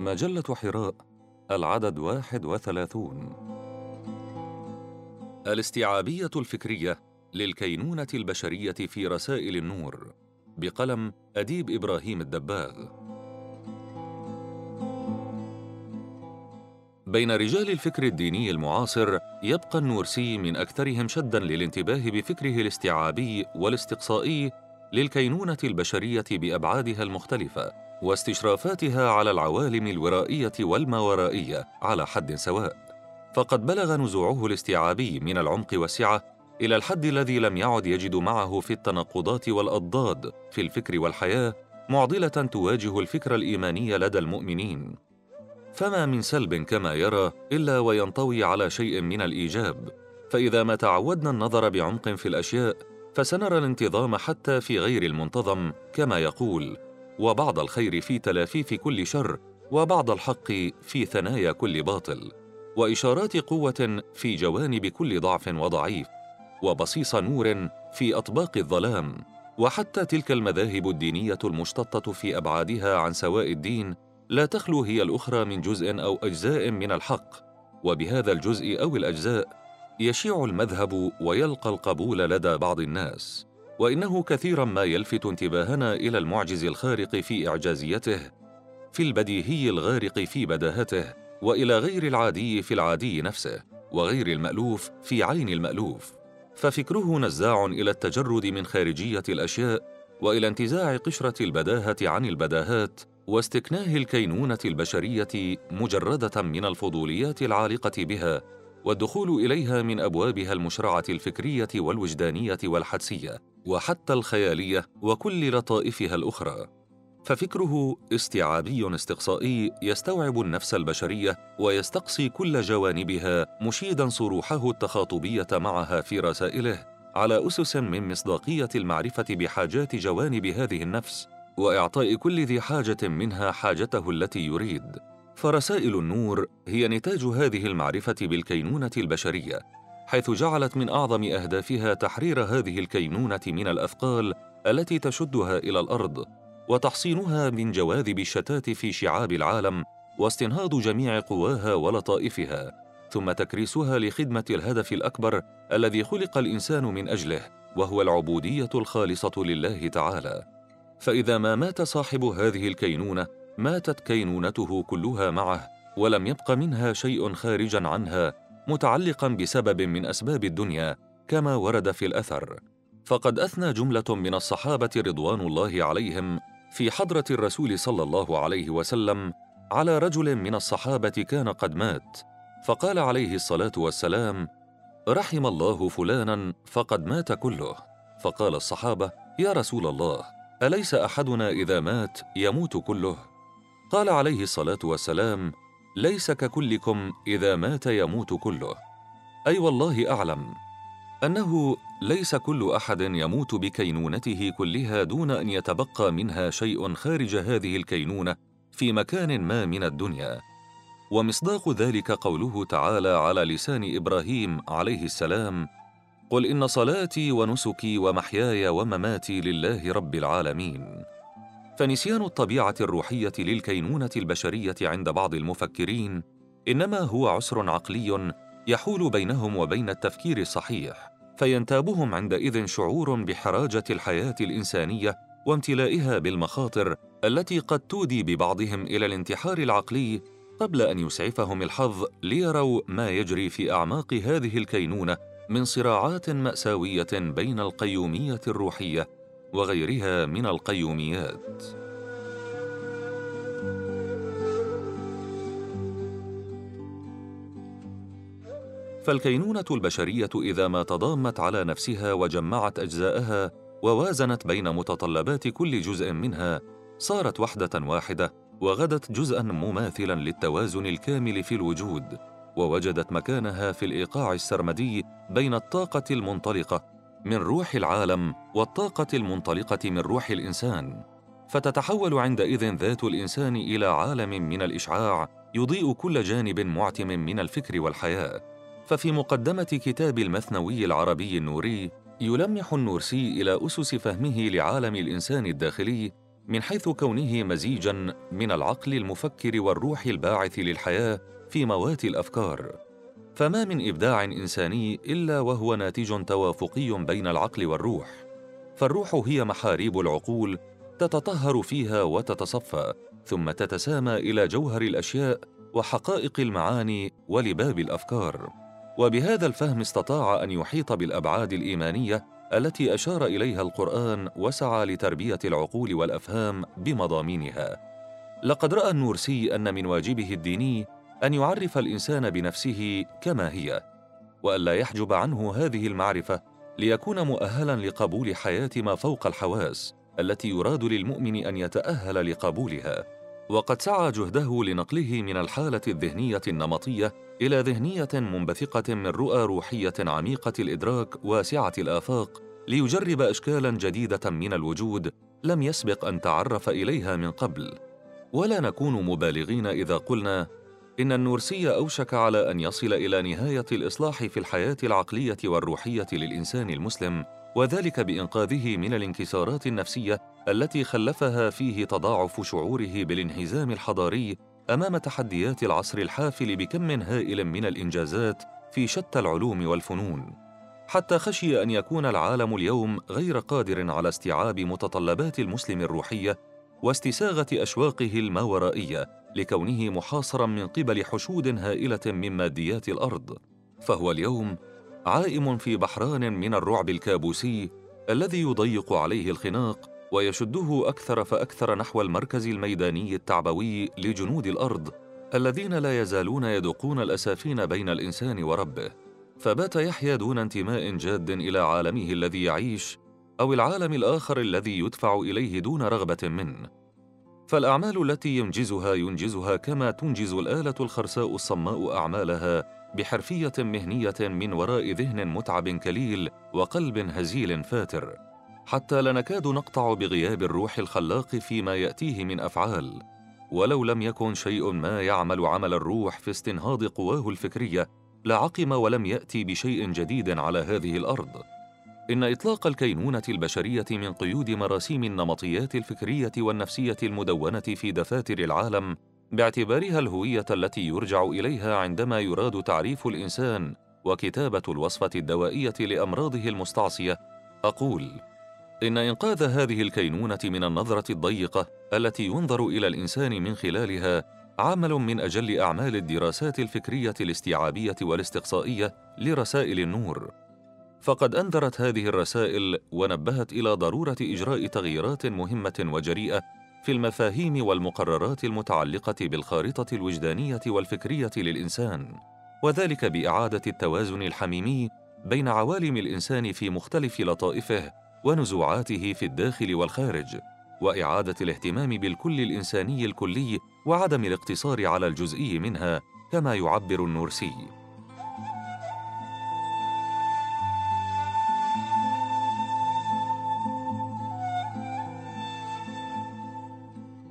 مجلة حراء العدد واحد وثلاثون. الاستيعابية الفكرية للكينونة البشرية في رسائل النور بقلم أديب إبراهيم الدباغ. بين رجال الفكر الديني المعاصر يبقى النورسي من أكثرهم شداً للانتباه بفكره الاستيعابي والاستقصائي للكينونة البشرية بأبعادها المختلفة. واستشرافاتها على العوالم الورائية والماورائية على حد سواء. فقد بلغ نزوعه الاستيعابي من العمق والسعة إلى الحد الذي لم يعد يجد معه في التناقضات والأضداد في الفكر والحياة معضلة تواجه الفكر الإيماني لدى المؤمنين. فما من سلب كما يرى إلا وينطوي على شيء من الإيجاب. فإذا ما تعودنا النظر بعمق في الأشياء فسنرى الانتظام حتى في غير المنتظم كما يقول وبعض الخير في تلافيف كل شر وبعض الحق في ثنايا كل باطل وإشارات قوة في جوانب كل ضعف وضعيف وبصيص نور في أطباق الظلام وحتى تلك المذاهب الدينية المشتته في أبعادها عن سواء الدين لا تخلو هي الأخرى من جزء أو أجزاء من الحق وبهذا الجزء أو الأجزاء يشيع المذهب ويلقى القبول لدى بعض الناس. وإنه كثيرا ما يلفت انتباهنا إلى المعجز الخارق في إعجازيته في البديهي الغارق في بداهته وإلى غير العادي في العادي نفسه وغير المألوف في عين المألوف. ففكره نزاع إلى التجرد من خارجية الأشياء وإلى انتزاع قشرة البداهة عن البداهات واستكناه الكينونة البشرية مجردة من الفضوليات العالقة بها والدخول إليها من أبوابها المشرعة الفكرية والوجدانية والحدسية. وحتى الخيالية وكل لطائفها الأخرى. ففكره استيعابي استقصائي يستوعب النفس البشرية ويستقصي كل جوانبها مشيدا صروحه التخاطبية معها في رسائله على أسس من مصداقية المعرفة بحاجات جوانب هذه النفس وإعطاء كل ذي حاجة منها حاجته التي يريد. فرسائل النور هي نتاج هذه المعرفة بالكينونة البشرية. حيث جعلت من أعظم أهدافها تحرير هذه الكينونة من الأثقال التي تشدها إلى الأرض وتحصينها من جواذب الشتات في شعاب العالم واستنهاض جميع قواها ولطائفها ثم تكريسها لخدمة الهدف الأكبر الذي خلق الإنسان من أجله وهو العبودية الخالصة لله تعالى. فإذا ما مات صاحب هذه الكينونة ماتت كينونته كلها معه ولم يبق منها شيء خارجا عنها متعلقا بسبب من أسباب الدنيا كما ورد في الأثر. فقد أثنى جملة من الصحابة رضوان الله عليهم في حضرة الرسول صلى الله عليه وسلم على رجل من الصحابة كان قد مات. فقال عليه الصلاة والسلام رحم الله فلانا فقد مات كله. فقال الصحابة يا رسول الله أليس أحدنا إذا مات يموت كله؟ قال عليه الصلاة والسلام ليس ككلكم إذا مات يموت كله. أي والله أعلم أنه ليس كل أحد يموت بكينونته كلها دون أن يتبقى منها شيء خارج هذه الكينونة في مكان ما من الدنيا. ومصداق ذلك قوله تعالى على لسان إبراهيم عليه السلام قل إن صلاتي ونسكي ومحياي ومماتي لله رب العالمين فنسيان الطبيعة الروحية للكينونة البشرية عند بعض المفكرين إنما هو عسر عقلي يحول بينهم وبين التفكير الصحيح فينتابهم عندئذ شعور بحراجة الحياة الإنسانية وامتلائها بالمخاطر التي قد تودي ببعضهم إلى الانتحار العقلي قبل أن يسعفهم الحظ ليروا ما يجري في أعماق هذه الكينونة من صراعات مأساوية بين القيومية الروحية وغيرها من القيوميات. فالكينونة البشرية إذا ما تضامت على نفسها وجمعت أجزاءها ووازنت بين متطلبات كل جزء منها صارت وحدة واحدة وغدت جزءا مماثلا للتوازن الكامل في الوجود ووجدت مكانها في الإيقاع السرمدي بين الطاقة المنطلقة من روح العالم والطاقة المنطلقة من روح الإنسان فتتحول عندئذ ذات الإنسان إلى عالم من الإشعاع يضيء كل جانب معتم من الفكر والحياة. ففي مقدمة كتاب المثنوي العربي النوري يلمح النورسي إلى أسس فهمه لعالم الإنسان الداخلي من حيث كونه مزيجا من العقل المفكر والروح الباعث للحياة في موات الأفكار. فما من إبداع إنساني إلا وهو ناتج توافقي بين العقل والروح. فالروح هي محاريب العقول تتطهر فيها وتتصفى ثم تتسامى إلى جوهر الأشياء وحقائق المعاني ولباب الأفكار. وبهذا الفهم استطاع أن يحيط بالأبعاد الإيمانية التي أشار إليها القرآن وسعى لتربية العقول والأفهام بمضامينها. لقد رأى النورسي أن من واجبه الديني أن يعرف الإنسان بنفسه كما هي والا يحجب عنه هذه المعرفة ليكون مؤهلا لقبول حياة ما فوق الحواس التي يراد للمؤمن أن يتأهل لقبولها. وقد سعى جهده لنقله من الحالة الذهنية النمطية إلى ذهنية منبثقة من رؤى روحية عميقة الإدراك واسعة الآفاق ليجرب اشكالا جديدة من الوجود لم يسبق أن تعرف إليها من قبل. ولا نكون مبالغين إذا قلنا إن النورسي أوشك على أن يصل إلى نهاية الإصلاح في الحياة العقلية والروحية للإنسان المسلم وذلك بإنقاذه من الانكسارات النفسية التي خلفها فيه تضاعف شعوره بالانهزام الحضاري أمام تحديات العصر الحافل بكم هائل من الإنجازات في شتى العلوم والفنون. حتى خشي أن يكون العالم اليوم غير قادر على استيعاب متطلبات المسلم الروحية واستساغة أشواقه الماورائيه لكونه محاصرا من قبل حشود هائلة من ماديات الأرض فهو اليوم عائم في بحران من الرعب الكابوسي الذي يضيق عليه الخناق ويشده أكثر فأكثر نحو المركز الميداني التعبوي لجنود الأرض الذين لا يزالون يدقون الأسافين بين الإنسان وربه. فبات يحيا دون انتماء جاد إلى عالمه الذي يعيش أو العالم الآخر الذي يدفع إليه دون رغبة منه. فالأعمال التي ينجزها ينجزها كما تنجز الآلة الخرساء الصماء أعمالها بحرفية مهنية من وراء ذهن متعب كليل وقلب هزيل فاتر. حتى لا نكاد نقطع بغياب الروح الخلاق فيما يأتيه من أفعال. ولو لم يكن شيء ما يعمل عمل الروح في استنهاض قواه الفكرية لعقم ولم يأتي بشيء جديد على هذه الأرض. إن إطلاق الكينونة البشرية من قيود مراسيم النمطيات الفكرية والنفسية المدونة في دفاتر العالم باعتبارها الهوية التي يرجع إليها عندما يراد تعريف الإنسان وكتابة الوصفة الدوائية لأمراضه المستعصية. أقول إن إنقاذ هذه الكينونة من النظرة الضيقة التي ينظر إلى الإنسان من خلالها عمل من أجل أعمال الدراسات الفكرية الاستيعابية والاستقصائية لرسائل النور. فقد أنذرت هذه الرسائل ونبهت إلى ضرورة إجراء تغييرات مهمة وجريئة في المفاهيم والمقررات المتعلقة بالخارطة الوجدانية والفكرية للإنسان وذلك بإعادة التوازن الحميمي بين عوالم الإنسان في مختلف لطائفه ونزوعاته في الداخل والخارج وإعادة الاهتمام بالكل الإنساني الكلي وعدم الاقتصار على الجزئي منها كما يعبر النورسي.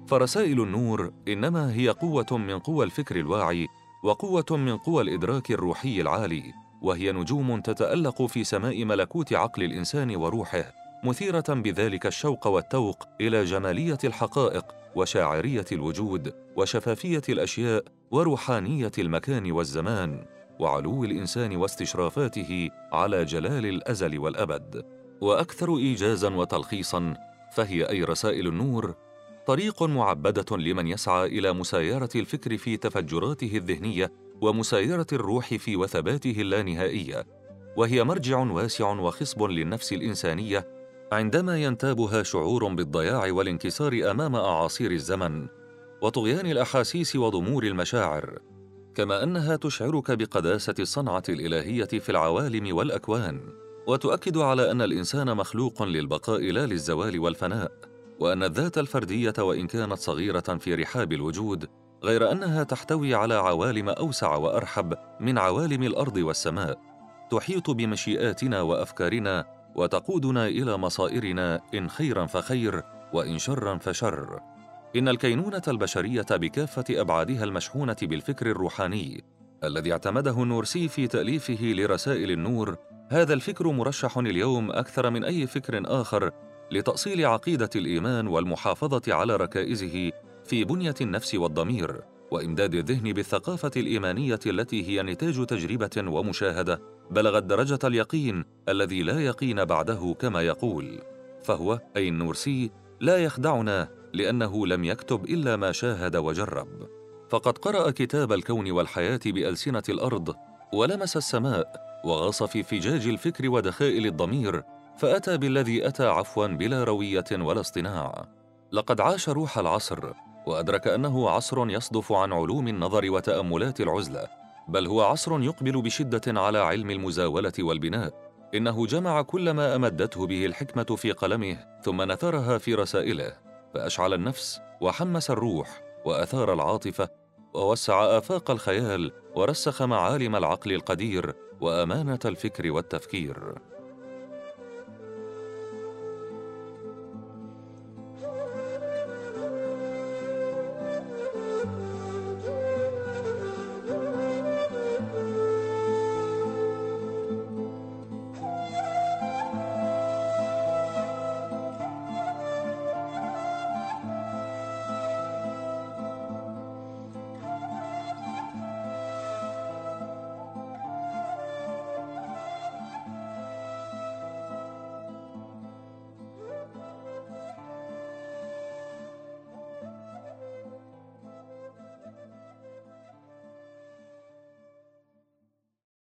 فرسائل النور إنما هي قوة من قوى الفكر الواعي وقوة من قوى الإدراك الروحي العالي وهي نجوم تتألق في سماء ملكوت عقل الإنسان وروحه مثيرة بذلك الشوق والتوق إلى جمالية الحقائق وشاعرية الوجود وشفافية الأشياء وروحانية المكان والزمان وعلو الإنسان واستشرافاته على جلال الأزل والأبد. وأكثر ايجازا وتلخيصا فهي أي رسائل النور طريق معبدة لمن يسعى إلى مسايره الفكر في تفجراته الذهنية ومسايره الروح في وثباته اللانهائية. وهي مرجع واسع وخصب للنفس الإنسانية عندما ينتابها شعور بالضياع والانكسار أمام أعاصير الزمن وطغيان الأحاسيس وضمور المشاعر كما أنها تشعرك بقداسة الصنعة الإلهية في العوالم والأكوان وتؤكد على أن الإنسان مخلوق للبقاء لا للزوال والفناء. وأن الذات الفردية وإن كانت صغيرة في رحاب الوجود غير أنها تحتوي على عوالم أوسع وأرحب من عوالم الأرض والسماء تحيط بمشيئاتنا وأفكارنا وتقودنا إلى مصائرنا إن خيرا فخير وإن شرا فشر. إن الكينونة البشرية بكافة أبعادها المشحونة بالفكر الروحاني الذي اعتمده النورسي في تأليفه لرسائل النور هذا الفكر مرشح اليوم أكثر من أي فكر آخر لتأصيل عقيدة الإيمان والمحافظة على ركائزه في بنية النفس والضمير وإمداد الذهن بالثقافة الإيمانية التي هي نتاج تجربة ومشاهدة بلغت درجه اليقين الذي لا يقين بعده كما يقول. فهو أي النورسي لا يخدعنا لأنه لم يكتب إلا ما شاهد وجرب. فقد قرأ كتاب الكون والحياة بألسنة الأرض ولمس السماء وغاص في فجاج الفكر ودخائل الضمير فأتى بالذي أتى عفوا بلا روية ولا اصطناع. لقد عاش روح العصر وأدرك أنه عصر يصدف عن علوم النظر وتأملات العزلة. بل هو عصر يقبل بشدة على علم المزاولة والبناء. إنه جمع كل ما أمدته به الحكمة في قلمه ثم نثرها في رسائله. فأشعل النفس وحمس الروح وأثار العاطفة ووسع آفاق الخيال ورسخ معالم العقل القدير وأمانة الفكر والتفكير.